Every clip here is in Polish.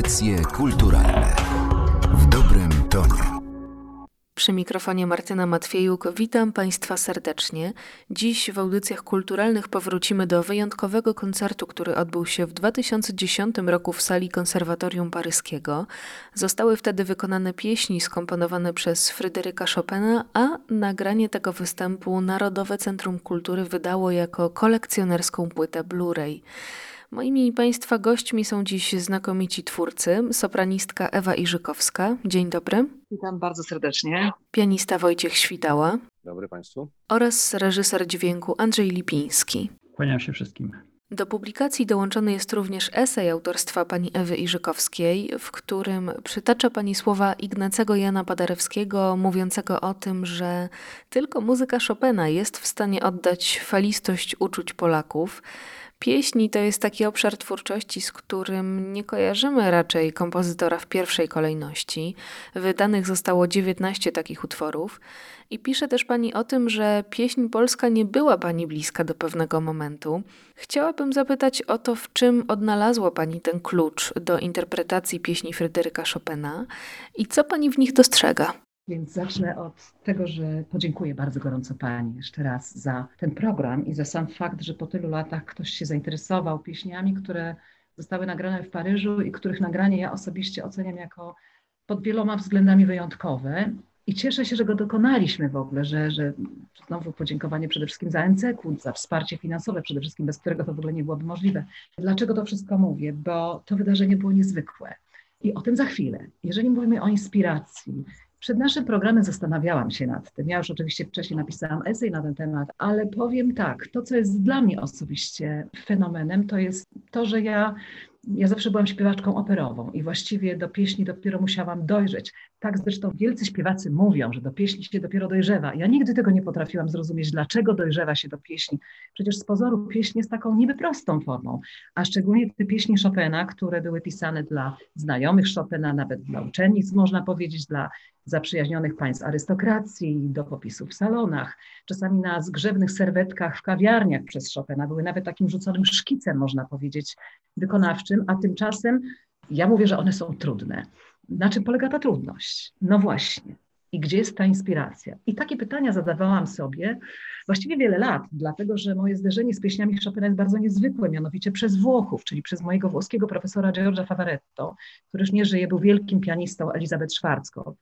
Audycje kulturalne w dobrym tonie. Przy mikrofonie Martyna Matwiejuk witam Państwa serdecznie. Dziś w audycjach kulturalnych powrócimy do wyjątkowego koncertu, który odbył się w 2010 roku w sali Konserwatorium Paryskiego. Zostały wtedy wykonane pieśni skomponowane przez Fryderyka Chopina, a nagranie tego występu Narodowe Centrum Kultury wydało jako kolekcjonerską płytę Blu-ray. Moimi Państwa gośćmi są dziś znakomici twórcy, sopranistka Ewa Iżykowska. Dzień dobry. Witam bardzo serdecznie. Pianista Wojciech Świtała. Dobry Państwu. Oraz reżyser dźwięku Andrzej Lipiński. Kłaniam się wszystkim. Do publikacji dołączony jest również esej autorstwa pani Ewy Iżykowskiej, w którym przytacza pani słowa Ignacego Jana Paderewskiego, mówiącego o tym, że tylko muzyka Chopina jest w stanie oddać falistość uczuć Polaków. Pieśni to jest taki obszar twórczości, z którym nie kojarzymy raczej kompozytora w pierwszej kolejności. Wydanych zostało 19 takich utworów. I pisze też pani o tym, że pieśń polska nie była pani bliska do pewnego momentu. Chciałabym zapytać o to, w czym odnalazła pani ten klucz do interpretacji pieśni Fryderyka Chopina i co pani w nich dostrzega. Więc zacznę od tego, że podziękuję bardzo gorąco Pani jeszcze raz za ten program i za sam fakt, że po tylu latach ktoś się zainteresował pieśniami, które zostały nagrane w Paryżu i których nagranie ja osobiście oceniam jako pod wieloma względami wyjątkowe. I cieszę się, że go dokonaliśmy w ogóle, że, że znowu podziękowanie przede wszystkim za NCK, za wsparcie finansowe, przede wszystkim bez którego to w ogóle nie byłoby możliwe. Dlaczego to wszystko mówię? Bo to wydarzenie było niezwykłe. I o tym za chwilę. Jeżeli mówimy o inspiracji, przed naszym programem zastanawiałam się nad tym. Ja już oczywiście wcześniej napisałam esej na ten temat, ale powiem tak, to co jest dla mnie osobiście fenomenem, to jest to, że ja ja zawsze byłam śpiewaczką operową i właściwie do pieśni dopiero musiałam dojrzeć. Tak zresztą wielcy śpiewacy mówią, że do pieśni się dopiero dojrzewa. Ja nigdy tego nie potrafiłam zrozumieć, dlaczego dojrzewa się do pieśni. Przecież z pozoru pieśń jest taką niby prostą formą, a szczególnie te pieśni Chopina, które były pisane dla znajomych Chopina, nawet dla uczennic, można powiedzieć, dla zaprzyjaźnionych państw arystokracji, do popisów w salonach, czasami na zgrzebnych serwetkach w kawiarniach przez Chopina, były nawet takim rzuconym szkicem, można powiedzieć, wykonawczym, a tymczasem ja mówię, że one są trudne. Na czym polega ta trudność? No właśnie. I gdzie jest ta inspiracja? I takie pytania zadawałam sobie właściwie wiele lat, dlatego że moje zderzenie z pieśniami Chopina jest bardzo niezwykłe, mianowicie przez Włochów, czyli przez mojego włoskiego profesora Giorgia Favaretto, który już nie żyje, był wielkim pianistą Elizabeth Schwarzkopf.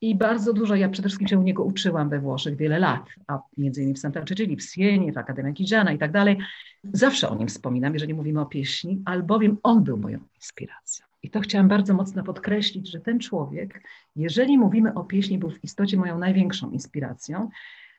I bardzo dużo ja przede wszystkim się u niego uczyłam we Włoszech wiele lat, a między innymi w Santa Cecilia, w Sienie, w Akademii Kidziana i tak dalej. Zawsze o nim wspominam, jeżeli mówimy o pieśni, albowiem on był moją inspiracją. I to chciałam bardzo mocno podkreślić, że ten człowiek, jeżeli mówimy o pieśni, był w istocie moją największą inspiracją,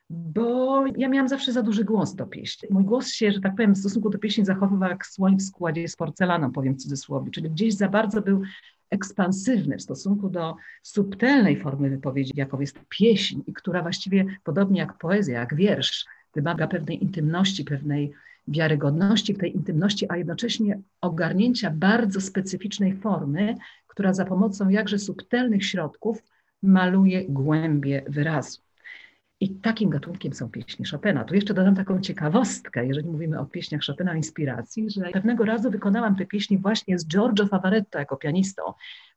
bo ja miałam zawsze za duży głos do pieśni. Mój głos się, że tak powiem, w stosunku do pieśni zachowywał jak słoń w składzie z porcelaną, powiem w cudzysłowie, czyli gdzieś za bardzo był ekspansywny w stosunku do subtelnej formy wypowiedzi, jaką jest pieśń, i która właściwie, podobnie jak poezja, jak wiersz, wymaga pewnej intymności, pewnej wiarygodności w tej intymności, a jednocześnie ogarnięcia bardzo specyficznej formy, która za pomocą jakże subtelnych środków maluje głębie wyrazu. I takim gatunkiem są pieśni Chopina. Tu jeszcze dodam taką ciekawostkę, jeżeli mówimy o pieśniach Chopina o inspiracji, że pewnego razu wykonałam te pieśni właśnie z Giorgio Favaretto jako pianistą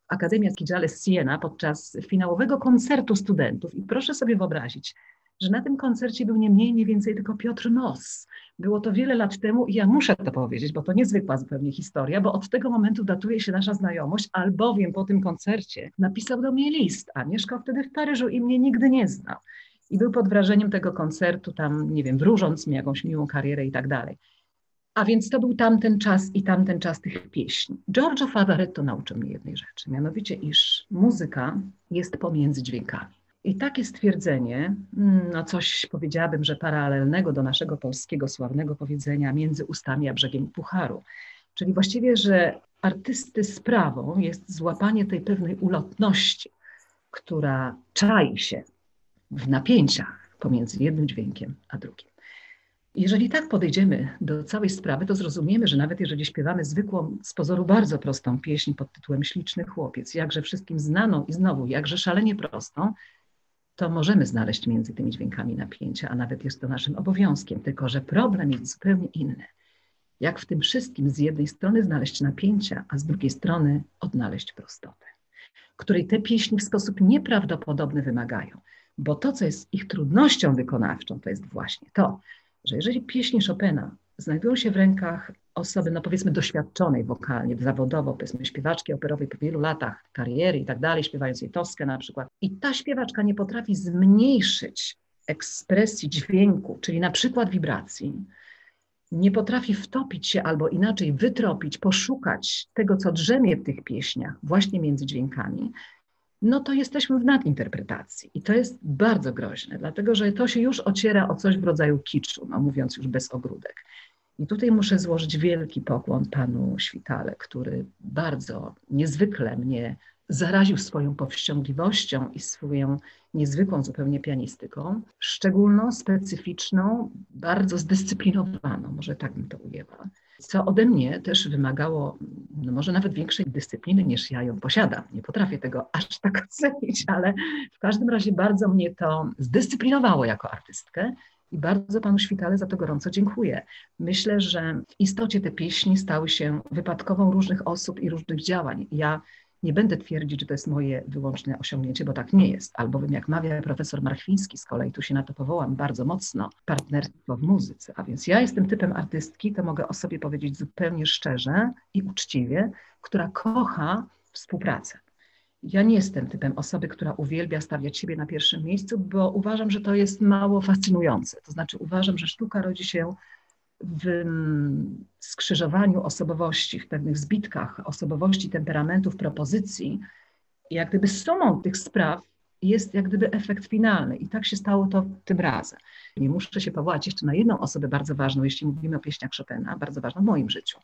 w Akademii Archigiale z Siena podczas finałowego koncertu studentów. I proszę sobie wyobrazić, że na tym koncercie był nie mniej, nie więcej tylko Piotr Nos. Było to wiele lat temu i ja muszę to powiedzieć, bo to niezwykła zupełnie historia, bo od tego momentu datuje się nasza znajomość, albowiem po tym koncercie napisał do mnie list, a mieszkał wtedy w Paryżu i mnie nigdy nie znał i był pod wrażeniem tego koncertu, tam, nie wiem, wróżąc mi jakąś miłą karierę i tak dalej. A więc to był tamten czas i tamten czas tych pieśni. Giorgio Favaretto nauczył mnie jednej rzeczy, mianowicie, iż muzyka jest pomiędzy dźwiękami. I takie stwierdzenie, mm, no coś powiedziałabym, że paralelnego do naszego polskiego sławnego powiedzenia między ustami a brzegiem pucharu. Czyli właściwie, że artysty sprawą jest złapanie tej pewnej ulotności, która czai się w napięciach pomiędzy jednym dźwiękiem a drugim. Jeżeli tak podejdziemy do całej sprawy, to zrozumiemy, że nawet jeżeli śpiewamy zwykłą, z pozoru bardzo prostą pieśń pod tytułem Śliczny chłopiec, jakże wszystkim znaną i znowu jakże szalenie prostą, to możemy znaleźć między tymi dźwiękami napięcia, a nawet jest to naszym obowiązkiem. Tylko, że problem jest zupełnie inny. jak w tym wszystkim z jednej strony znaleźć napięcia, a z drugiej strony odnaleźć prostotę, której te pieśni w sposób nieprawdopodobny wymagają. Bo to, co jest ich trudnością wykonawczą, to jest właśnie to, że jeżeli pieśni Chopina znajdują się w rękach osoby, no powiedzmy doświadczonej wokalnie, zawodowo, powiedzmy śpiewaczki operowej po wielu latach kariery i tak dalej, śpiewając jej Toskę na przykład, i ta śpiewaczka nie potrafi zmniejszyć ekspresji dźwięku, czyli na przykład wibracji, nie potrafi wtopić się albo inaczej wytropić, poszukać tego, co drzemie w tych pieśniach, właśnie między dźwiękami, no to jesteśmy w nadinterpretacji. I to jest bardzo groźne, dlatego że to się już ociera o coś w rodzaju kiczu, no mówiąc już bez ogródek. I tutaj muszę złożyć wielki pokłon panu Świtale, który bardzo niezwykle mnie zaraził swoją powściągliwością i swoją niezwykłą zupełnie pianistyką, szczególną, specyficzną, bardzo zdyscyplinowaną, może tak bym to ujęła, co ode mnie też wymagało no może nawet większej dyscypliny niż ja ją posiadam. Nie potrafię tego aż tak ocenić, ale w każdym razie bardzo mnie to zdyscyplinowało jako artystkę i bardzo panu Świtale za to gorąco dziękuję. Myślę, że w istocie te pieśni stały się wypadkową różnych osób i różnych działań. Ja nie będę twierdzić, że to jest moje wyłączne osiągnięcie, bo tak nie jest. Albowiem, jak mawia profesor Marchwiński, z kolei tu się na to powołam bardzo mocno, partnerstwo w muzyce. A więc ja jestem typem artystki, to mogę o sobie powiedzieć zupełnie szczerze i uczciwie, która kocha współpracę. Ja nie jestem typem osoby, która uwielbia stawiać siebie na pierwszym miejscu, bo uważam, że to jest mało fascynujące. To znaczy, uważam, że sztuka rodzi się w skrzyżowaniu osobowości, w pewnych zbitkach osobowości, temperamentów, propozycji, jak gdyby sumą tych spraw jest jak gdyby efekt finalny. I tak się stało to tym razem. Nie muszę się powołać jeszcze na jedną osobę bardzo ważną, jeśli mówimy o pieśniach Chopina, bardzo ważną w moim życiu.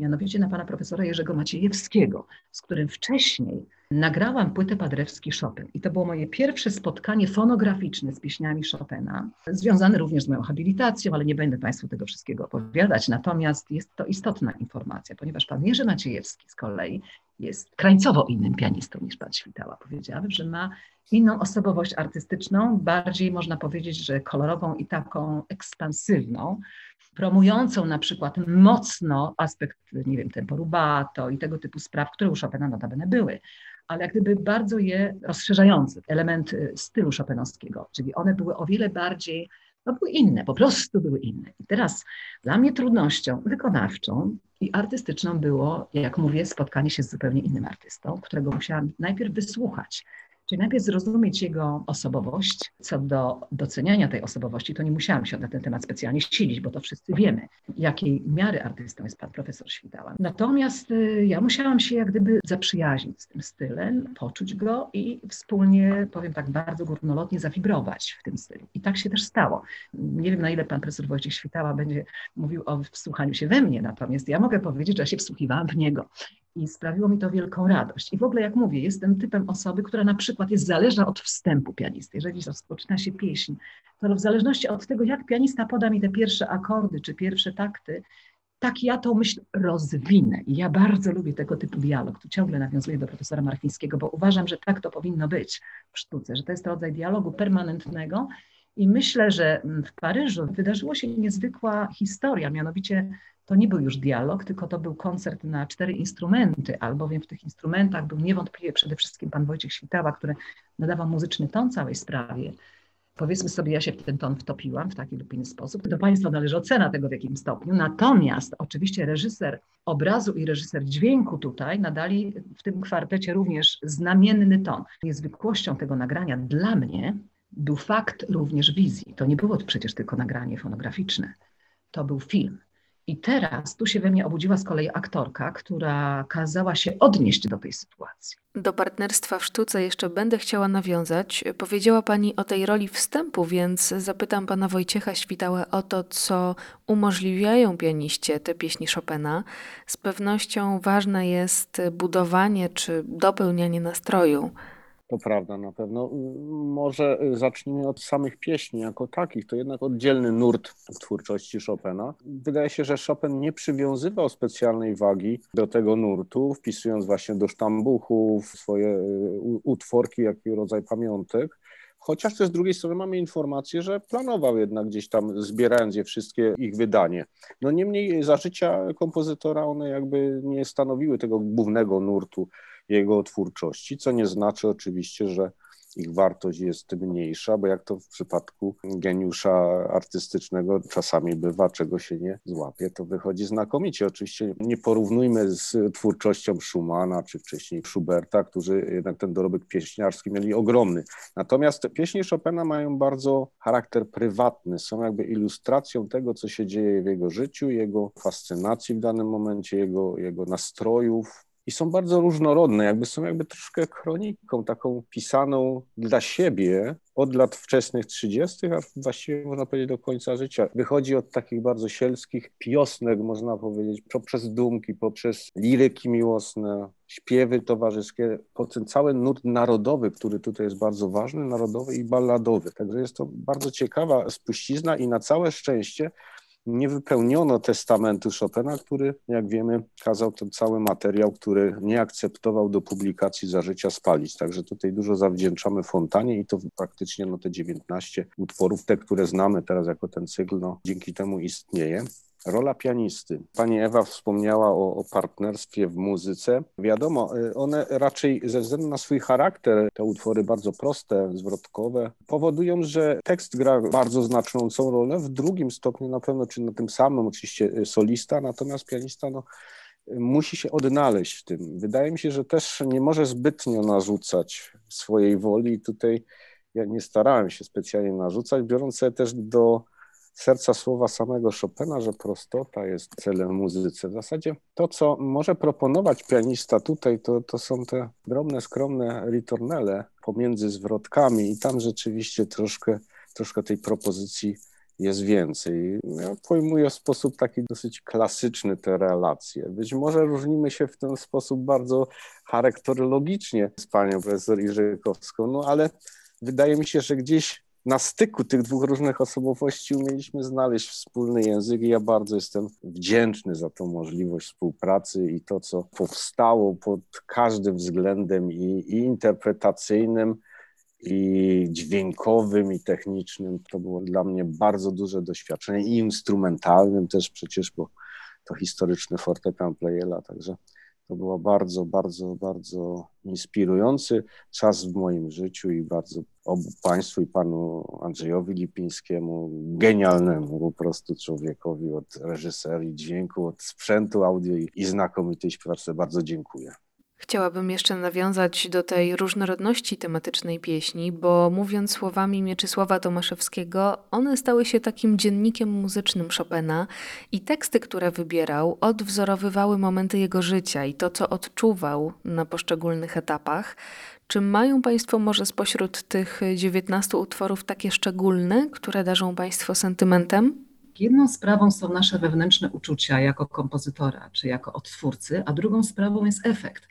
Mianowicie na pana profesora Jerzego Maciejewskiego, z którym wcześniej nagrałam płytę Padrewski Chopin. I to było moje pierwsze spotkanie fonograficzne z pieśniami Chopina, związane również z moją habilitacją, ale nie będę Państwu tego wszystkiego opowiadać. Natomiast jest to istotna informacja, ponieważ pan Jerzy Maciejewski z kolei jest krańcowo innym pianistą niż pan Świtała. Powiedziałabym, że ma inną osobowość artystyczną, bardziej można powiedzieć, że kolorową i taką ekspansywną, promującą na przykład mocno aspekt, nie wiem, tempo rubato i tego typu spraw, które u Chopina notabene były ale jak gdyby bardzo je rozszerzające, element y, stylu Chopinowskiego, czyli one były o wiele bardziej, no były inne, po prostu były inne. I teraz dla mnie trudnością wykonawczą i artystyczną było, jak mówię, spotkanie się z zupełnie innym artystą, którego musiałam najpierw wysłuchać, Czyli najpierw zrozumieć jego osobowość. Co do doceniania tej osobowości, to nie musiałam się na ten temat specjalnie silić, bo to wszyscy wiemy, jakiej miary artystą jest pan profesor Świtała. Natomiast y, ja musiałam się jak gdyby zaprzyjaźnić z tym stylem, poczuć go i wspólnie, powiem tak bardzo górnolotnie, zawibrować w tym stylu. I tak się też stało. Nie wiem, na ile pan profesor Wojciech Świtała będzie mówił o wsłuchaniu się we mnie, natomiast ja mogę powiedzieć, że ja się wsłuchiwałam w niego i sprawiło mi to wielką radość. I w ogóle, jak mówię, jestem typem osoby, która na przykład jest zależna od wstępu pianisty. Jeżeli rozpoczyna się pieśń, to w zależności od tego, jak pianista poda mi te pierwsze akordy czy pierwsze takty, tak ja tą myśl rozwinę. I ja bardzo lubię tego typu dialog. Tu ciągle nawiązuję do profesora Marchińskiego, bo uważam, że tak to powinno być w sztuce, że to jest rodzaj dialogu permanentnego. I myślę, że w Paryżu wydarzyła się niezwykła historia, mianowicie to nie był już dialog, tylko to był koncert na cztery instrumenty, albowiem w tych instrumentach był niewątpliwie przede wszystkim pan Wojciech Świtała, który nadawał muzyczny ton całej sprawie. Powiedzmy sobie, ja się w ten ton wtopiłam w taki lub inny sposób. Do Państwa należy ocena tego, w jakim stopniu. Natomiast oczywiście reżyser obrazu i reżyser dźwięku tutaj nadali w tym kwartecie również znamienny ton. Niezwykłością tego nagrania dla mnie był fakt również wizji. To nie było przecież tylko nagranie fonograficzne. To był film. I teraz tu się we mnie obudziła z kolei aktorka, która kazała się odnieść do tej sytuacji. Do partnerstwa w sztuce jeszcze będę chciała nawiązać. Powiedziała Pani o tej roli wstępu, więc zapytam Pana Wojciecha Świtałę o to, co umożliwiają pianiście te pieśni Chopina. Z pewnością ważne jest budowanie czy dopełnianie nastroju. To prawda, na pewno. Może zacznijmy od samych pieśni jako takich. To jednak oddzielny nurt twórczości Chopina. Wydaje się, że Chopin nie przywiązywał specjalnej wagi do tego nurtu, wpisując właśnie do sztambuchów swoje utworki, jak rodzaj pamiątek Chociaż też z drugiej strony mamy informację, że planował jednak gdzieś tam, zbierając je wszystkie, ich wydanie. No niemniej za życia kompozytora one jakby nie stanowiły tego głównego nurtu jego twórczości, co nie znaczy oczywiście, że ich wartość jest mniejsza, bo jak to w przypadku geniusza artystycznego czasami bywa, czego się nie złapie, to wychodzi znakomicie. Oczywiście nie porównujmy z twórczością Schumana czy wcześniej Schuberta, którzy jednak ten dorobek pieśniarski mieli ogromny. Natomiast pieśni Chopina mają bardzo charakter prywatny, są jakby ilustracją tego, co się dzieje w jego życiu, jego fascynacji w danym momencie, jego, jego nastrojów, i są bardzo różnorodne, jakby są jakby troszkę kroniką taką pisaną dla siebie od lat wczesnych 30., a właściwie można powiedzieć do końca życia. Wychodzi od takich bardzo sielskich piosnek, można powiedzieć, poprzez dumki, poprzez liryki miłosne, śpiewy towarzyskie, po ten cały nurt narodowy, który tutaj jest bardzo ważny, narodowy i balladowy. Także jest to bardzo ciekawa spuścizna i na całe szczęście nie wypełniono testamentu Chopina, który, jak wiemy, kazał ten cały materiał, który nie akceptował do publikacji za życia spalić. Także tutaj dużo zawdzięczamy Fontanie i to praktycznie no, te 19 utworów, te, które znamy teraz jako ten cykl, no, dzięki temu istnieje. Rola pianisty. Pani Ewa wspomniała o, o, partnerstwie w muzyce. Wiadomo, y, one raczej ze względu na swój charakter, te utwory bardzo proste, zwrotkowe, powodują, że tekst gra bardzo znaczącą rolę. W drugim stopniu na pewno, czy na tym samym oczywiście y, solista, natomiast pianista no, musi się odnaleźć w tym. Wydaje mi się, że też nie może zbytnio narzucać swojej woli. Tutaj ja nie starałem się specjalnie narzucać, biorąc sobie też do serca słowa samego Chopina, że prostota jest celem muzyce. W zasadzie to, co może proponować pianista tutaj, to, to są te drobne, skromne ritornele pomiędzy zwrotkami i tam rzeczywiście troszkę, troszkę tej propozycji jest więcej. Ja pojmuję w sposób taki dosyć klasyczny te relacje. Być może różnimy się w ten sposób bardzo charakterologicznie z panią profesor Irzykowską, no ale wydaje mi się, że gdzieś na styku tych dwóch różnych osobowości umieliśmy znaleźć wspólny język i ja bardzo jestem wdzięczny za tą możliwość współpracy i to, co powstało pod każdym względem i, i interpretacyjnym, i dźwiękowym, i technicznym. To było dla mnie bardzo duże doświadczenie i instrumentalnym też przecież, bo to historyczny fortepian Pleyela, także to było bardzo, bardzo, bardzo inspirujący czas w moim życiu i bardzo obu Państwu i Panu Andrzejowi Lipińskiemu, genialnemu po prostu człowiekowi od reżyserii dźwięku, od sprzętu audio i, znakomitej śpiewaczce bardzo dziękuję. Chciałabym jeszcze nawiązać do tej różnorodności tematycznej pieśni, bo mówiąc słowami Mieczysława Tomaszewskiego, one stały się takim dziennikiem muzycznym Chopina i teksty, które wybierał, odwzorowywały momenty jego życia i to, co odczuwał na poszczególnych etapach. Czy mają Państwo może spośród tych 19 utworów takie szczególne, które darzą Państwo sentymentem? Jedną sprawą są nasze wewnętrzne uczucia jako kompozytora czy jako odtwórcy, a drugą sprawą jest efekt.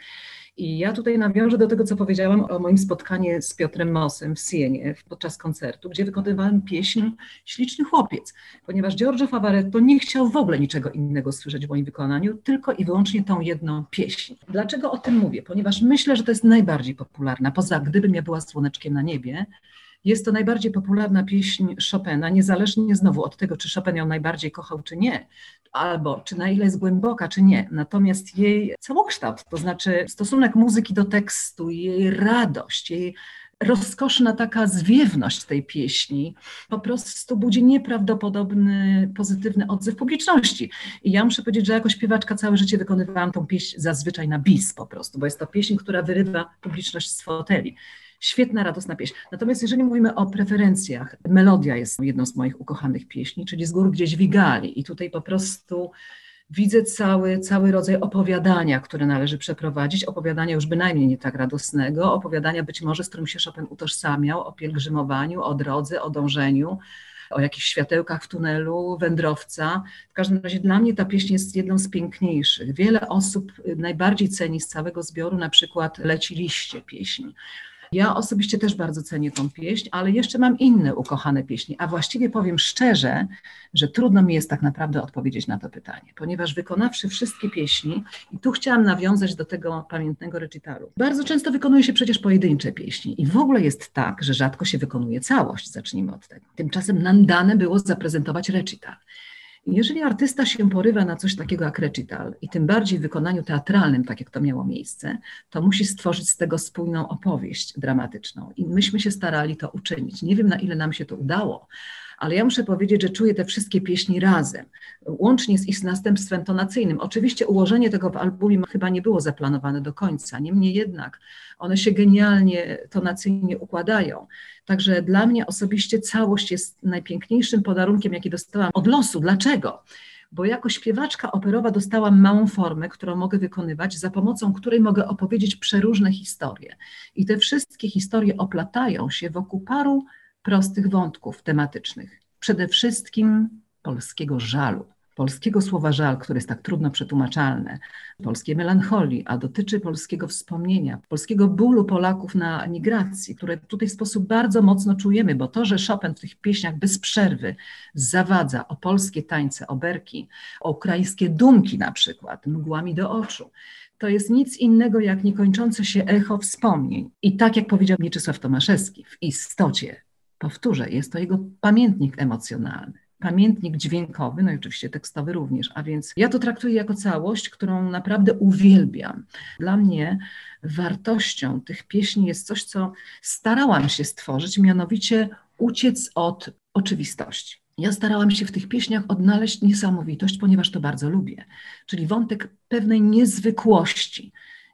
I ja tutaj nawiążę do tego, co powiedziałam o moim spotkaniu z Piotrem Mosem w Sienie podczas koncertu, gdzie wykonywałem pieśń Śliczny Chłopiec, ponieważ Giorgio Favaretto nie chciał w ogóle niczego innego słyszeć w moim wykonaniu, tylko i wyłącznie tą jedną pieśń. Dlaczego o tym mówię? Ponieważ myślę, że to jest najbardziej popularna, poza Gdybym ja była słoneczkiem na niebie, jest to najbardziej popularna pieśń Chopina, niezależnie znowu od tego, czy Chopin ją najbardziej kochał, czy nie, albo czy na ile jest głęboka, czy nie. Natomiast jej całokształt, to znaczy stosunek muzyki do tekstu, jej radość, jej rozkoszna taka zwiewność tej pieśni po prostu budzi nieprawdopodobny pozytywny odzew publiczności. I ja muszę powiedzieć, że jako śpiewaczka całe życie wykonywałam tą pieśń zazwyczaj na bis po prostu, bo jest to pieśń, która wyrywa publiczność z foteli. Świetna, radosna pieśń. Natomiast jeżeli mówimy o preferencjach, melodia jest jedną z moich ukochanych pieśni, czyli z gór gdzieś wigali. I tutaj po prostu widzę cały, cały rodzaj opowiadania, które należy przeprowadzić. Opowiadania już bynajmniej nie tak radosnego, opowiadania być może, z którym się Chopin utożsamiał, o pielgrzymowaniu, o drodze, o dążeniu o jakichś światełkach w tunelu, wędrowca. W każdym razie dla mnie ta pieśń jest jedną z piękniejszych. Wiele osób najbardziej ceni z całego zbioru na przykład Leci liście pieśni. Ja osobiście też bardzo cenię tą pieśń, ale jeszcze mam inne ukochane pieśni, a właściwie powiem szczerze, że trudno mi jest tak naprawdę odpowiedzieć na to pytanie, ponieważ wykonawszy wszystkie pieśni, i tu chciałam nawiązać do tego pamiętnego recitalu, bardzo często wykonuje się przecież pojedyncze pieśni i w ogóle jest tak, że rzadko się wykonuje całość, zacznijmy od tego. Tymczasem nam dane było zaprezentować recital. Jeżeli artysta się porywa na coś takiego jak recital i tym bardziej w wykonaniu teatralnym, tak jak to miało miejsce, to musi stworzyć z tego spójną opowieść dramatyczną. I myśmy się starali to uczynić. Nie wiem, na ile nam się to udało, ale ja muszę powiedzieć, że czuję te wszystkie pieśni razem, łącznie z ich następstwem tonacyjnym. Oczywiście ułożenie tego w albumie chyba nie było zaplanowane do końca, niemniej jednak one się genialnie tonacyjnie układają. Także dla mnie osobiście całość jest najpiękniejszym podarunkiem, jaki dostałam od losu. Dlaczego? bo jako śpiewaczka operowa dostałam małą formę, którą mogę wykonywać, za pomocą której mogę opowiedzieć przeróżne historie. I te wszystkie historie oplatają się wokół paru prostych wątków tematycznych. Przede wszystkim polskiego żalu, polskiego słowa żal, które jest tak trudno przetłumaczalne, polskiej melancholii, a dotyczy polskiego wspomnienia, polskiego bólu Polaków na emigracji, które tutaj w sposób bardzo mocno czujemy, bo to, że Chopin w tych pieśniach bez przerwy zawadza o polskie tańce, oberki, o ukraińskie dumki na przykład, mgłami do oczu, to jest nic innego jak niekończące się echo wspomnień. I tak jak powiedział Mieczysław Tomaszewski, w istocie Powtórzę, jest to jego pamiętnik emocjonalny, pamiętnik dźwiękowy, no i oczywiście tekstowy również, a więc ja to traktuję jako całość, którą naprawdę uwielbiam. Dla mnie wartością tych pieśni jest coś, co starałam się stworzyć, mianowicie uciec od oczywistości. Ja starałam się w tych pieśniach odnaleźć niesamowitość, ponieważ to bardzo lubię, czyli wątek pewnej niezwykłości,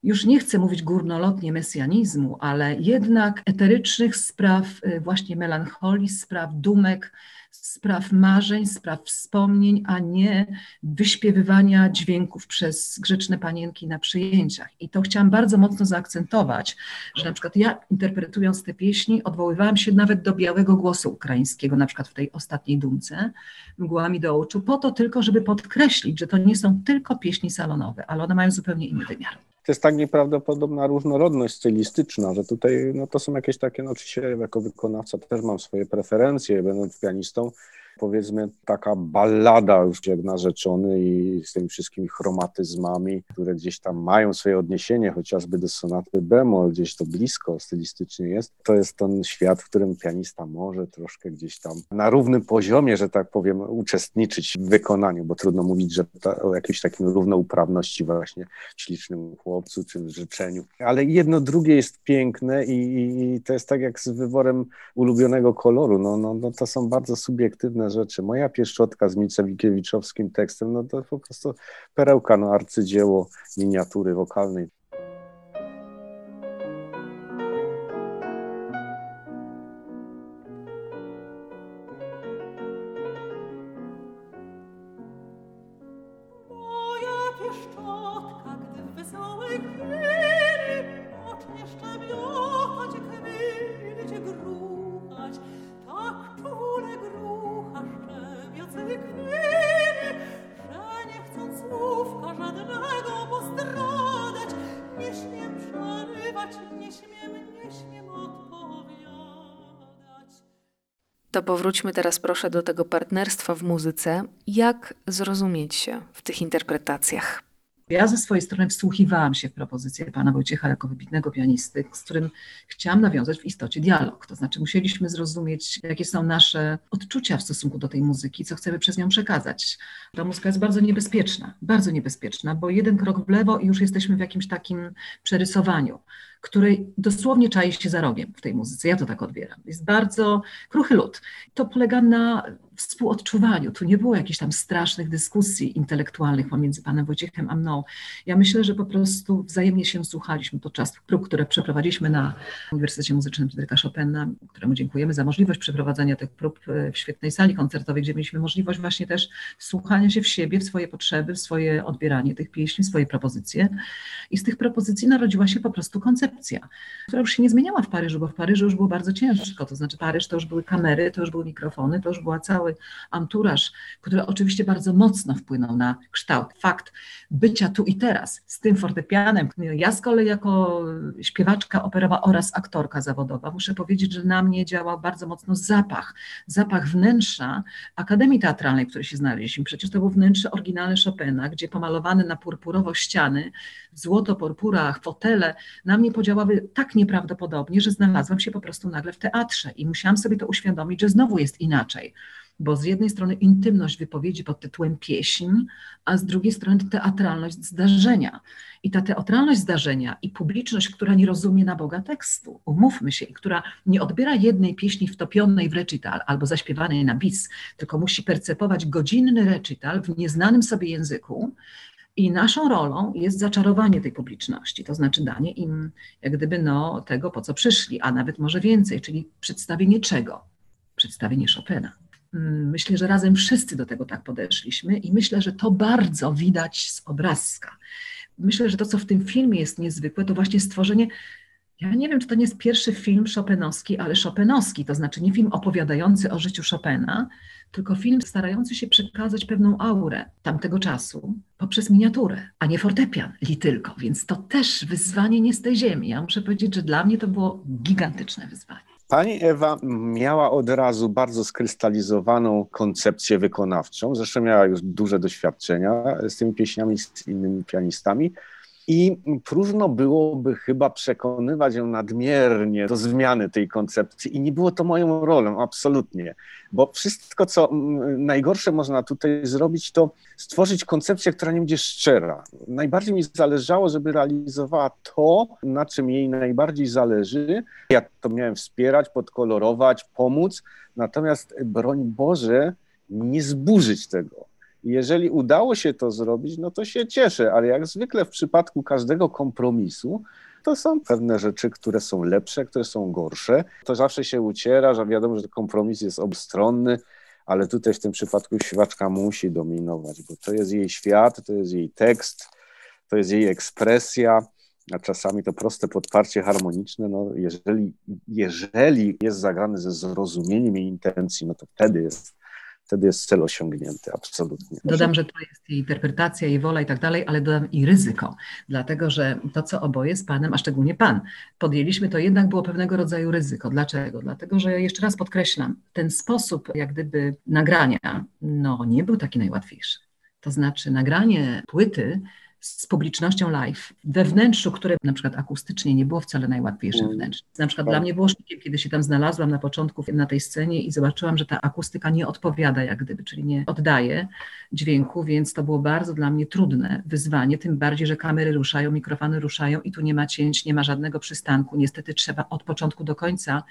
już nie chcę mówić górnolotnie mesjanizmu, ale jednak eterycznych spraw y, właśnie melancholii, spraw dumek, spraw marzeń, spraw wspomnień, a nie wyśpiewywania dźwięków przez grzeczne panienki na przyjęciach. I to chciałam bardzo mocno zaakcentować, że na przykład ja interpretując te pieśni odwoływałam się nawet do białego głosu ukraińskiego, na przykład w tej ostatniej dumce, mgłami do oczu, po to tylko, żeby podkreślić, że to nie są tylko pieśni salonowe, ale one mają zupełnie inny wymiar to jest tak nieprawdopodobna różnorodność stylistyczna, że tutaj no, to są jakieś takie, no oczywiście jako wykonawca też mam swoje preferencje, będąc pianistą, powiedzmy taka ballada już jak narzeczony i z tymi wszystkimi chromatyzmami, które gdzieś tam mają swoje odniesienie, chociażby do sonaty bemol, gdzieś to blisko stylistycznie jest. To jest ten świat, w którym pianista może troszkę gdzieś tam na równym poziomie, że tak powiem, uczestniczyć w wykonaniu, bo trudno mówić, że ta, o jakiejś takim równouprawności właśnie w ślicznym chłopcu czy w życzeniu. Ale jedno drugie jest piękne i, i to jest tak jak z wyborem ulubionego koloru. No, no, no to są bardzo subiektywne rzeczy. Moja pieszczotka z Micewikiewiczowskim tekstem, no to po prostu perełka, no arcydzieło miniatury wokalnej. To powróćmy teraz proszę do tego partnerstwa w muzyce. Jak zrozumieć się w tych interpretacjach? Ja ze swojej strony wsłuchiwałam się w propozycję pana Wojciecha jako wybitnego pianisty, z którym chciałam nawiązać w istocie dialog. To znaczy musieliśmy zrozumieć, jakie są nasze odczucia w stosunku do tej muzyki, co chcemy przez nią przekazać. Ta muzyka jest bardzo niebezpieczna, bardzo niebezpieczna, bo jeden krok w lewo i już jesteśmy w jakimś takim przerysowaniu który dosłownie czai się za rogiem w tej muzyce. Ja to tak odbieram. Jest bardzo kruchy lud. To polega na współodczuwaniu. Tu nie było jakichś tam strasznych dyskusji intelektualnych pomiędzy panem Wojciechem a mną. Ja myślę, że po prostu wzajemnie się słuchaliśmy podczas prób, które przeprowadziliśmy na Uniwersytecie Muzycznym Fryderyka Chopina, któremu dziękujemy za możliwość przeprowadzania tych prób e, w świetnej sali koncertowej, gdzie mieliśmy możliwość właśnie też słuchania się w siebie, w swoje potrzeby, w swoje odbieranie tych pieśni, swoje propozycje. I z tych propozycji narodziła się po prostu koncepcja, która już się nie zmieniała w Paryżu, bo w Paryżu już było bardzo ciężko. To znaczy Paryż to już były kamery, to już były mikrofony, to już była cała cały anturaż, który oczywiście bardzo mocno wpłynął na kształt. Fakt bycia tu i teraz z tym fortepianem. Ja z kolei jako śpiewaczka operowa oraz aktorka zawodowa muszę powiedzieć, że na mnie działał bardzo mocno zapach, zapach wnętrza Akademii Teatralnej, w której się znaleźliśmy. Przecież to był wnętrze oryginalne Chopina, gdzie pomalowane na purpurowo ściany, złoto, purpura, fotele, na mnie podziałały tak nieprawdopodobnie, że znalazłam się po prostu nagle w teatrze i musiałam sobie to uświadomić, że znowu jest inaczej bo z jednej strony intymność wypowiedzi pod tytułem pieśń, a z drugiej strony teatralność zdarzenia. I ta teatralność zdarzenia i publiczność, która nie rozumie na Boga tekstu, umówmy się, i która nie odbiera jednej pieśni wtopionej w recital albo zaśpiewanej na bis, tylko musi percepować godzinny recital w nieznanym sobie języku, i naszą rolą jest zaczarowanie tej publiczności, to znaczy danie im jak gdyby no, tego, po co przyszli, a nawet może więcej, czyli przedstawienie czego? Przedstawienie Chopina. Mm, myślę, że razem wszyscy do tego tak podeszliśmy i myślę, że to bardzo widać z obrazka. Myślę, że to, co w tym filmie jest niezwykłe, to właśnie stworzenie. Ja nie wiem, czy to nie jest pierwszy film Chopinowski, ale Chopinowski, to znaczy nie film opowiadający o życiu Chopina, tylko film starający się przekazać pewną aurę tamtego czasu poprzez miniaturę, a nie fortepian li tylko. Więc to też wyzwanie nie z tej ziemi. Ja muszę powiedzieć, że dla mnie to było gigantyczne wyzwanie. Pani Ewa miała od razu bardzo skrystalizowaną koncepcję wykonawczą. Zresztą miała już duże doświadczenia z tymi pieśniami, z innymi pianistami. I próżno byłoby chyba przekonywać ją nadmiernie do zmiany tej koncepcji, i nie było to moją rolą, absolutnie. Bo wszystko, co najgorsze można tutaj zrobić, to stworzyć koncepcję, która nie będzie szczera. Najbardziej mi zależało, żeby realizowała to, na czym jej najbardziej zależy. Ja to miałem wspierać, podkolorować, pomóc, natomiast broń Boże, nie zburzyć tego jeżeli udało się to zrobić, no to się cieszę, ale jak zwykle w przypadku każdego kompromisu, to są pewne rzeczy, które są lepsze, które są gorsze. To zawsze się uciera, że wiadomo, że kompromis jest obstronny, ale tutaj w tym przypadku śpiewaczka musi dominować, bo to jest jej świat, to jest jej tekst, to jest jej ekspresja, a czasami to proste podparcie harmoniczne, no jeżeli, jeżeli jest zagrane ze zrozumieniem jej intencji, no to wtedy jest wtedy jest cel osiągnięty, absolutnie. Dodam, że to jest jej interpretacja, jej wola i tak dalej, ale dodam i ryzyko, dlatego że to, co oboje z Panem, a szczególnie Pan, podjęliśmy, to jednak było pewnego rodzaju ryzyko. Dlaczego? Dlatego, że jeszcze raz podkreślam, ten sposób jak gdyby nagrania, no nie był taki najłatwiejszy. To znaczy nagranie płyty z publicznością live we wnętrzu, które na przykład akustycznie nie było wcale najłatwiejsze mm. wnętrze. Na przykład tak. dla mnie było sztukiem, kiedy się tam znalazłam na początku na tej scenie i zobaczyłam, że ta akustyka nie odpowiada jak gdyby, czyli nie oddaje dźwięku, więc to było bardzo dla mnie trudne wyzwanie, tym bardziej, że kamery ruszają, mikrofony ruszają i tu nie ma cięć, nie ma żadnego przystanku. Niestety trzeba od początku do końca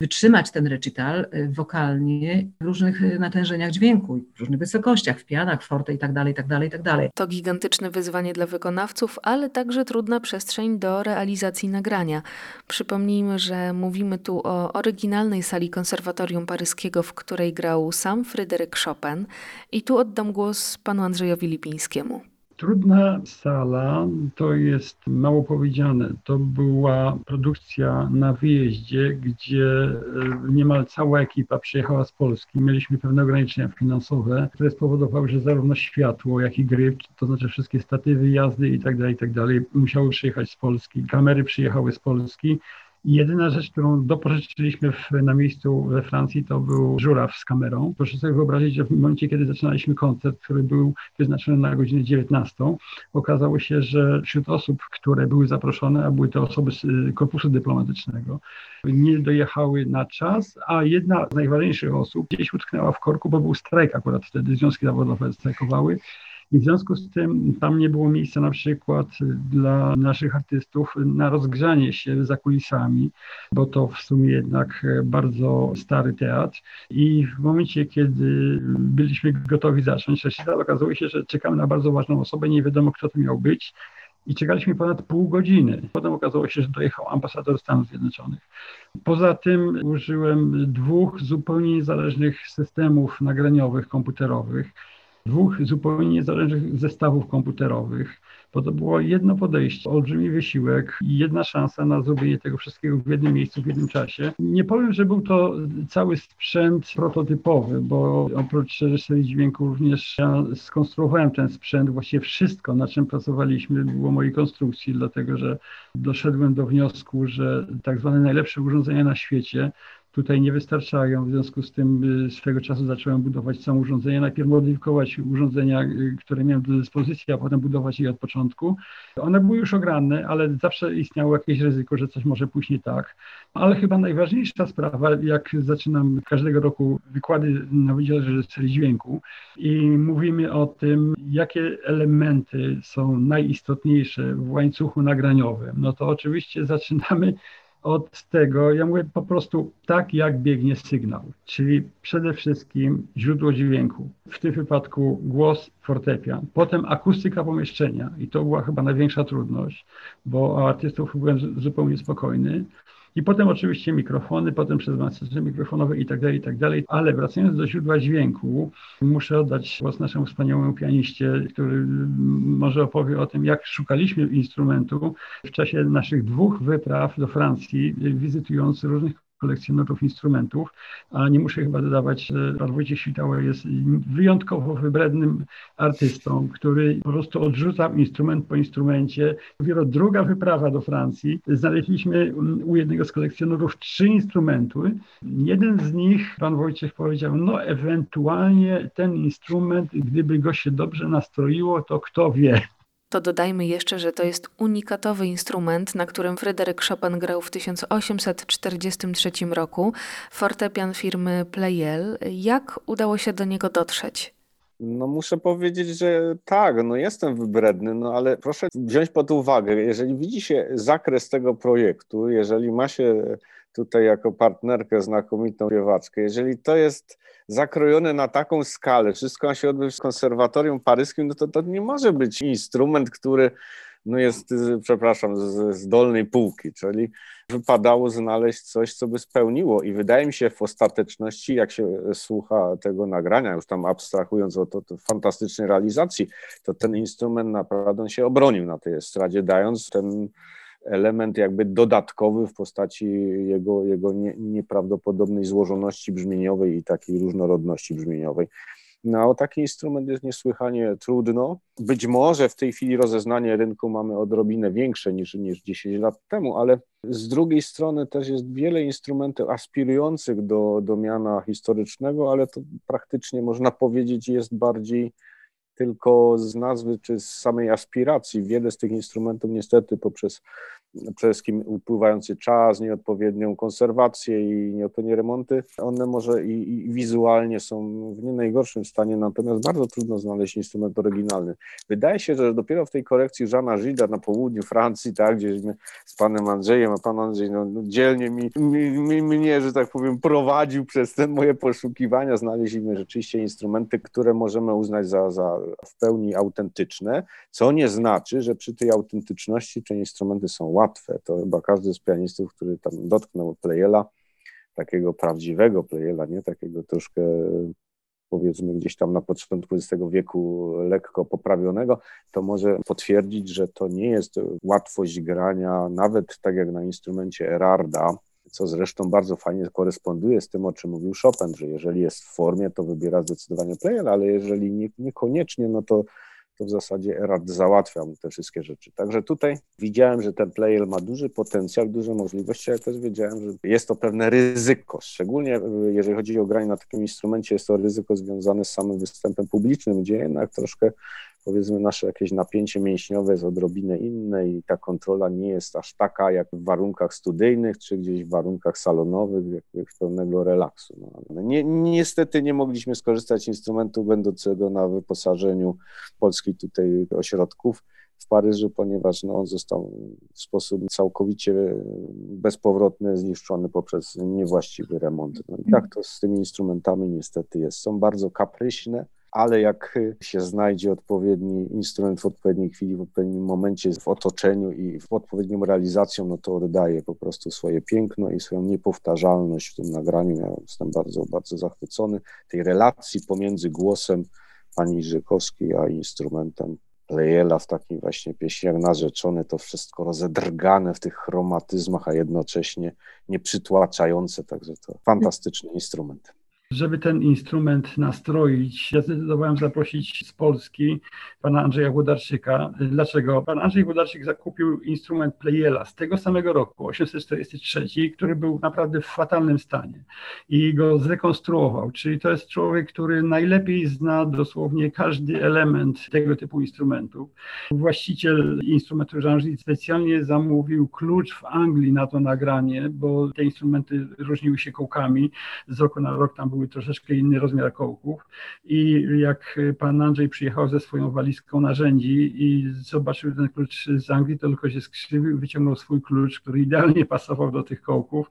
wytrzymać ten recital y, wokalnie w różnych y, natężeniach dźwięku, w różnych wysokościach, w pianach, forte i tak dalej, i tak dalej, i tak dalej. To gigantyczne wyzwanie dla wykonawców, ale także trudna przestrzeń do realizacji nagrania. Przypomnijmy, że mówimy tu o oryginalnej sali konserwatorium paryskiego, w której grał sam Fryderyk Chopin i tu oddam głos panu Andrzejowi Lipińskiemu. Trudna sala to jest mało powiedziane. To była produkcja na wyjeździe, gdzie e, niemal cała ekipa przyjechała z Polski. Mieliśmy pewne ograniczenia finansowe, które spowodowały, że zarówno światło, jak i gry, to znaczy wszystkie statywy, jazdy i tak dalej, i tak musiały przyjechać z Polski. Kamery przyjechały z Polski. Jedyna rzecz, którą dopożyczyliśmy w, na miejscu we Francji, to był żuraw z kamerą. Proszę sobie wyobrazić, że w momencie, kiedy zaczynaliśmy koncert, który był wyznaczony na godzinę 19, okazało się, że wśród osób, które były zaproszone, a były to osoby z y, korpusu dyplomatycznego, nie dojechały na czas, a jedna z najważniejszych osób gdzieś utknęła w korku, bo był strajk akurat wtedy, związki zawodowe strajkowały i w związku z tym tam nie było miejsca na przykład dla naszych artystów na rozgrzanie się za kulisami, bo to w sumie jednak bardzo stary teatr. I w momencie, kiedy byliśmy gotowi zacząć recital, okazało się, że czekamy na bardzo ważną osobę, nie wiadomo kto to miał być. I czekaliśmy ponad pół godziny. Potem okazało się, że dojechał ambasador Stanów Zjednoczonych. Poza tym użyłem dwóch zupełnie niezależnych systemów nagraniowych, komputerowych dwóch zupełnie niezależnych zestawów komputerowych, bo to było jedno podejście, olbrzymi wysiłek i jedna szansa na zrobienie tego wszystkiego w jednym miejscu, w jednym czasie. Nie powiem, że był to cały sprzęt prototypowy, bo oprócz reżyserii dźwięku również ja skonstruowałem ten sprzęt, właściwie wszystko, na czym pracowaliśmy, było mojej konstrukcji, dlatego że doszedłem do wniosku, że tak zwane najlepsze urządzenia na świecie tutaj nie wystarczają. W związku z tym y, swego czasu zacząłem budować całe urządzenia. Najpierw modyfikować urządzenia, y, które miałem do dyspozycji, a potem budować je od początku. One były już ograne, ale zawsze istniało jakieś ryzyko, że coś może pójść nie tak. Ale chyba najważniejsza sprawa, jak zaczynam każdego roku wykłady na Wydziale Reżyserii Dźwięku i mówimy o tym, jakie elementy są najistotniejsze w łańcuchu nagraniowym, no to oczywiście zaczynamy od tego, ja mówię po prostu tak, jak biegnie sygnał, czyli przede wszystkim źródło dźwięku, w tym wypadku głos, fortepian, potem akustyka pomieszczenia i to była chyba największa trudność, bo artystów byłem zupełnie spokojny, i potem oczywiście mikrofony, potem przezmacniacze mikrofonowe i tak dalej, i tak dalej. Ale wracając do źródła dźwięku, muszę oddać głos naszemu wspaniałemu pianiście, który może opowie o tym, jak szukaliśmy instrumentu w czasie naszych dwóch wypraw do Francji, wizytując różnych kolekcjonerów instrumentów, a nie muszę chyba dodawać, że Wojciech Świtała jest wyjątkowo wybrednym artystą, który po prostu odrzucał instrument po instrumencie. Dopiero druga wyprawa do Francji, znaleźliśmy u jednego z kolekcjonerów trzy instrumenty. Jeden z nich, pan Wojciech powiedział, no ewentualnie ten instrument, gdyby go się dobrze nastroiło, to kto wie to dodajmy jeszcze, że to jest unikatowy instrument, na którym Fryderyk Chopin grał w 1843 roku, fortepian firmy Pleyel. Jak udało się do niego dotrzeć? No muszę powiedzieć, że tak, no jestem wybredny, no ale proszę wziąć pod uwagę, jeżeli widzi się zakres tego projektu, jeżeli ma się tutaj jako partnerkę znakomitą śpiewaczkę, jeżeli to jest zakrojone na taką skalę, wszystko ma się odbyć w konserwatorium paryskim, no to to nie może być instrument, który no jest, przepraszam, z, z dolnej półki, czyli wypadało znaleźć coś, co by spełniło. I wydaje mi się w ostateczności, jak się słucha tego nagrania, już tam abstrahując od fantastycznej realizacji, to ten instrument naprawdę się obronił na tej estradzie, dając ten element jakby dodatkowy w postaci jego, jego nie, nieprawdopodobnej złożoności brzmieniowej i takiej różnorodności brzmieniowej. No, taki instrument jest niesłychanie trudno. Być może w tej chwili rozeznanie rynku mamy odrobinę większe niż, niż 10 lat temu, ale z drugiej strony też jest wiele instrumentów aspirujących do, do miana historycznego, ale to praktycznie można powiedzieć jest bardziej tylko z nazwy czy z samej aspiracji. Wiele z tych instrumentów niestety poprzez przede wszystkim upływający czas, nieodpowiednią konserwację i nieodpowiednie remonty, one może i, i, wizualnie są w nie najgorszym stanie, natomiast bardzo trudno znaleźć instrument oryginalny. Wydaje się, że dopiero w tej korekcji Żana Żyda na południu Francji, tak, gdzieśmy z panem Andrzejem, a pan Andrzej no, no, dzielnie mi, mi, mi, mnie, że tak powiem, prowadził przez te moje poszukiwania, znaleźliśmy rzeczywiście instrumenty, które możemy uznać za, za w pełni autentyczne, co nie znaczy, że przy tej autentyczności te instrumenty są łatwe. To chyba każdy z pianistów, który tam dotknął Pleyela, takiego prawdziwego Pleyela, nie takiego troszkę powiedzmy gdzieś tam na początku XX wieku lekko poprawionego, to może potwierdzić, że to nie jest łatwość grania, nawet tak jak na instrumencie Erarda, co zresztą bardzo fajnie koresponduje z tym, o czym mówił Chopin, że jeżeli jest w formie, to wybiera zdecydowanie Pleyel, ale jeżeli nie, niekoniecznie, no to to w zasadzie Erard załatwia mu te wszystkie rzeczy. Także tutaj widziałem, że ten player ma duży potencjał, duże możliwości, ale też wiedziałem, że jest to pewne ryzyko, szczególnie e, jeżeli chodzi o granie na takim instrumencie, jest to ryzyko związane z samym występem publicznym, gdzie jednak troszkę powiedzmy nasze jakieś napięcie mięśniowe jest odrobinę inne i ta kontrola nie jest aż taka jak w warunkach studyjnych, czy gdzieś w warunkach salonowych, jak pełnego relaksu. No, nie, niestety nie mogliśmy skorzystać z instrumentu będącego na wyposażeniu polskich tutaj ośrodków w Paryżu, ponieważ no, on został w sposób całkowicie bezpowrotny zniszczony poprzez niewłaściwy remont. No i tak to z tymi instrumentami niestety jest. Są bardzo kapryśne, ale jak się znajdzie odpowiedni instrument w odpowiedniej chwili, w odpowiednim momencie, w otoczeniu i w odpowiednią realizacją, no to oddaje po prostu swoje piękno i swoją niepowtarzalność w tym nagraniu. Ja jestem bardzo, bardzo zachwycony tej relacji pomiędzy głosem pani Żykowskiej, a instrumentem Lejela w takim właśnie pieśni jak narzeczony, to wszystko rozedrgane w tych chromatyzmach, a jednocześnie nieprzytłaczające, także to fantastyczny instrument. Żeby ten instrument nastroić, ja zdecydowałem zaprosić z Polski pana Andrzeja Włodarczyka. Dlaczego? Pan Andrzej Włodarczyk zakupił instrument Pleyela z tego samego roku, 843, który był naprawdę w fatalnym stanie i go zrekonstruował. Czyli to jest człowiek, który najlepiej zna dosłownie każdy element tego typu instrumentów. Właściciel instrumentu Jean specjalnie zamówił klucz w Anglii na to nagranie, bo te instrumenty różniły się kołkami. Z roku na rok tam był były troszeczkę inny rozmiar kołków. I jak pan Andrzej przyjechał ze swoją walizką narzędzi i zobaczył ten klucz z Anglii, to tylko się skrzywił, wyciągnął swój klucz, który idealnie pasował do tych kołków.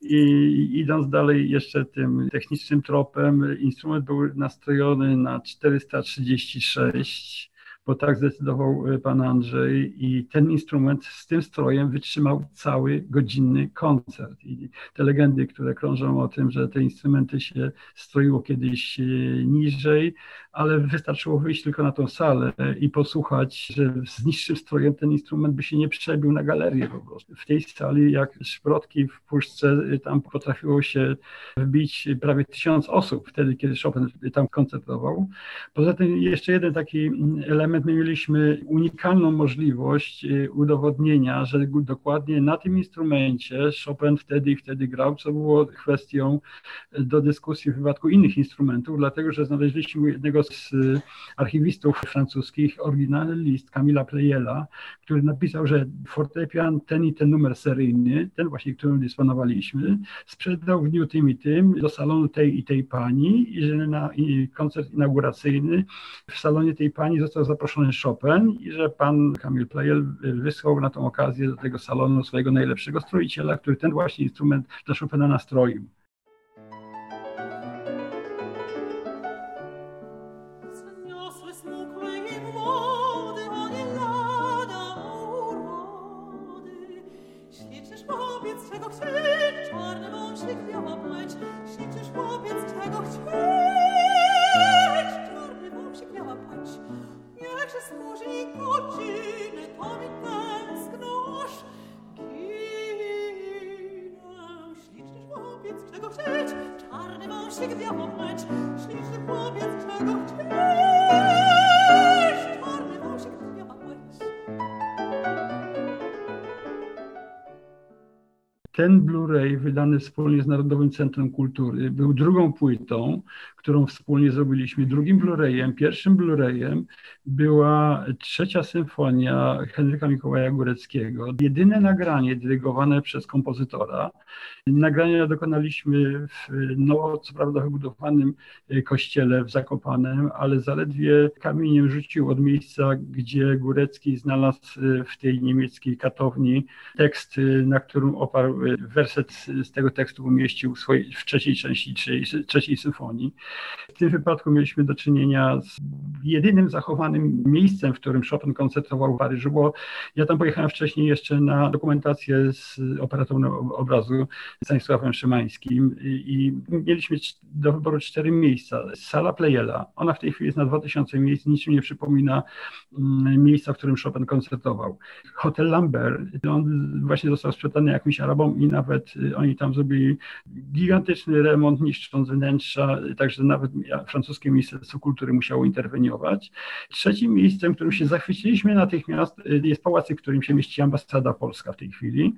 I idąc dalej jeszcze tym technicznym tropem, instrument był nastrojony na 436 bo tak zdecydował e, pan Andrzej i ten instrument z tym strojem wytrzymał cały godzinny koncert. I te legendy, które krążą o tym, że te instrumenty się stroiło kiedyś e, niżej, ale wystarczyło wyjść tylko na tą salę i posłuchać, że z niższym strojem ten instrument by się nie przebił na galerię po prostu. W tej sali, jak szprotki w puszce, tam potrafiło się wbić prawie tysiąc osób wtedy, kiedy Chopin tam koncertował. Poza tym jeszcze jeden taki element, my mieliśmy unikalną możliwość y, udowodnienia, że dokładnie na tym instrumencie Chopin wtedy i wtedy grał, co było kwestią do dyskusji w wypadku innych instrumentów, dlatego że znaleźliśmy jednego z y, archiwistów francuskich oryginalny list Camila Pleyela, który napisał, że fortepian ten i ten numer seryjny, ten właśnie, którym dysponowaliśmy, sprzedał w dniu tym i tym do salonu tej i tej pani i że na koncert inauguracyjny w salonie tej pani został zaproszony Chopin i że pan Kamil Plejel wysłał na tą okazję do tego salonu swojego najlepszego stroiciela, który ten właśnie instrument dla Chopina nastroił. Ten Blu-ray wydany wspólnie z Narodowym Centrum Kultury był drugą płytą, którą wspólnie zrobiliśmy. Drugim Blu-rayem, pierwszym Blu-rayem była trzecia symfonia Henryka Mikołaja Góreckiego. Jedyne nagranie dyrygowane przez kompozytora. Nagrania dokonaliśmy w no, co prawda wybudowanym kościele w Zakopanem, ale zaledwie kamieniem rzucił od miejsca, gdzie Górecki znalazł w tej niemieckiej katowni tekst, na którym oparł werset z tego tekstu umieścił w, trzeciej części trzeciej symfonii. W tym wypadku mieliśmy do czynienia z jedynym zachowanym miejscem, w którym Chopin koncertował w Paryżu, bo ja tam pojechałem wcześniej jeszcze na dokumentację z operatorem obrazu Stanisławem Szymańskim i mieliśmy do wyboru cztery miejsca. Sala Pleyela, ona w tej chwili jest na 2000 miejsc, niczym nie przypomina mm, miejsca, w którym Chopin koncertował. Hotel Lambert, on właśnie został sprzedany jakimś Arabom i nawet y, oni tam zrobili gigantyczny remont, niszcząc wnętrza, także nawet francuskie Ministerstwo Kultury musiało interweniować. Trzecim miejscem, którym się zachwyciliśmy natychmiast y, jest pałac, w którym się mieści ambasada polska w tej chwili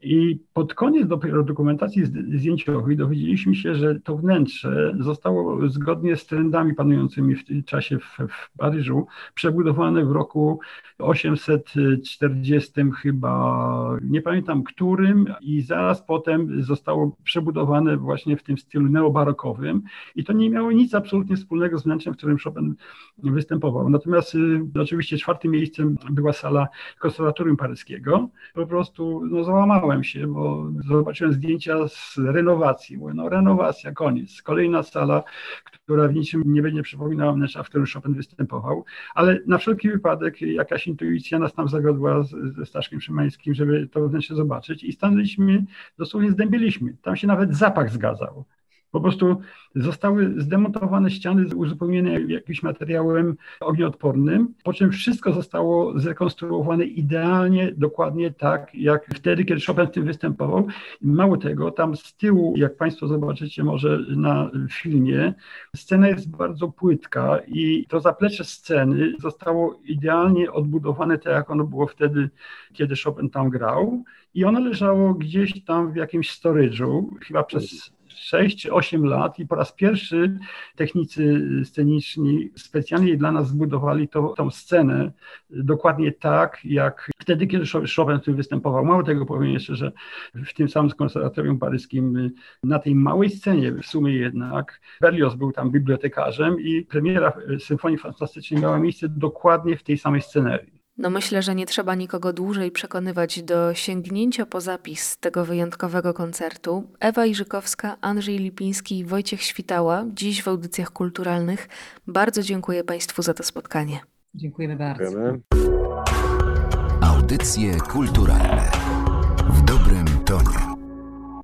i pod koniec dopiero dokumentacji zdjęciowej dowiedzieliśmy się, że to wnętrze zostało zgodnie z trendami panującymi w tym czasie w, w Paryżu przebudowane w roku 840 chyba, nie pamiętam którym i zaraz potem zostało przebudowane właśnie w tym stylu neobarokowym i to nie miało nic absolutnie wspólnego z wnętrzem, w którym Chopin występował. Natomiast y, oczywiście czwartym miejscem była sala konserwatorium paryskiego. Po prostu no, załamałem się, bo zobaczyłem zdjęcia z renowacji. Mówię, no renowacja, koniec. Kolejna sala, która w niczym nie będzie przypominała wnętrza, w którym Chopin występował, ale na wszelki wypadek jakaś intuicja nas tam zawiodła ze Staszkiem Szymańskim, żeby to wnętrze zobaczyć i stanęliśmy, dosłownie zdębiliśmy. Tam się nawet zapach zgadzał. Po prostu zostały zdemontowane ściany, uzupełnione jakimś materiałem ognioodpornym, po czym wszystko zostało zrekonstruowane idealnie, dokładnie tak, jak wtedy, kiedy Chopin w tym występował. Mało tego, tam z tyłu, jak Państwo zobaczycie może na filmie, scena jest bardzo płytka i to zaplecze sceny zostało idealnie odbudowane tak, jak ono było wtedy, kiedy Chopin tam grał i ono leżało gdzieś tam w jakimś storage'u, chyba przez 6 czy 8 lat i po raz pierwszy technicy sceniczni specjalnie dla nas zbudowali to, tą scenę dokładnie tak, jak wtedy, kiedy Chopin w tym występował. Mało tego powiem jeszcze, że w tym samym konserwatorium paryskim na tej małej scenie w sumie jednak Berlioz był tam bibliotekarzem i premiera Symfonii Fantastycznej miała miejsce dokładnie w tej samej scenerii. No myślę, że nie trzeba nikogo dłużej przekonywać do sięgnięcia po zapis tego wyjątkowego koncertu. Ewa Iżykowska, Andrzej Lipiński i Wojciech Świtała, dziś w audycjach kulturalnych. Bardzo dziękuję Państwu za to spotkanie. Dziękujemy bardzo. Dziękujemy. Audycje kulturalne w dobrym tonie.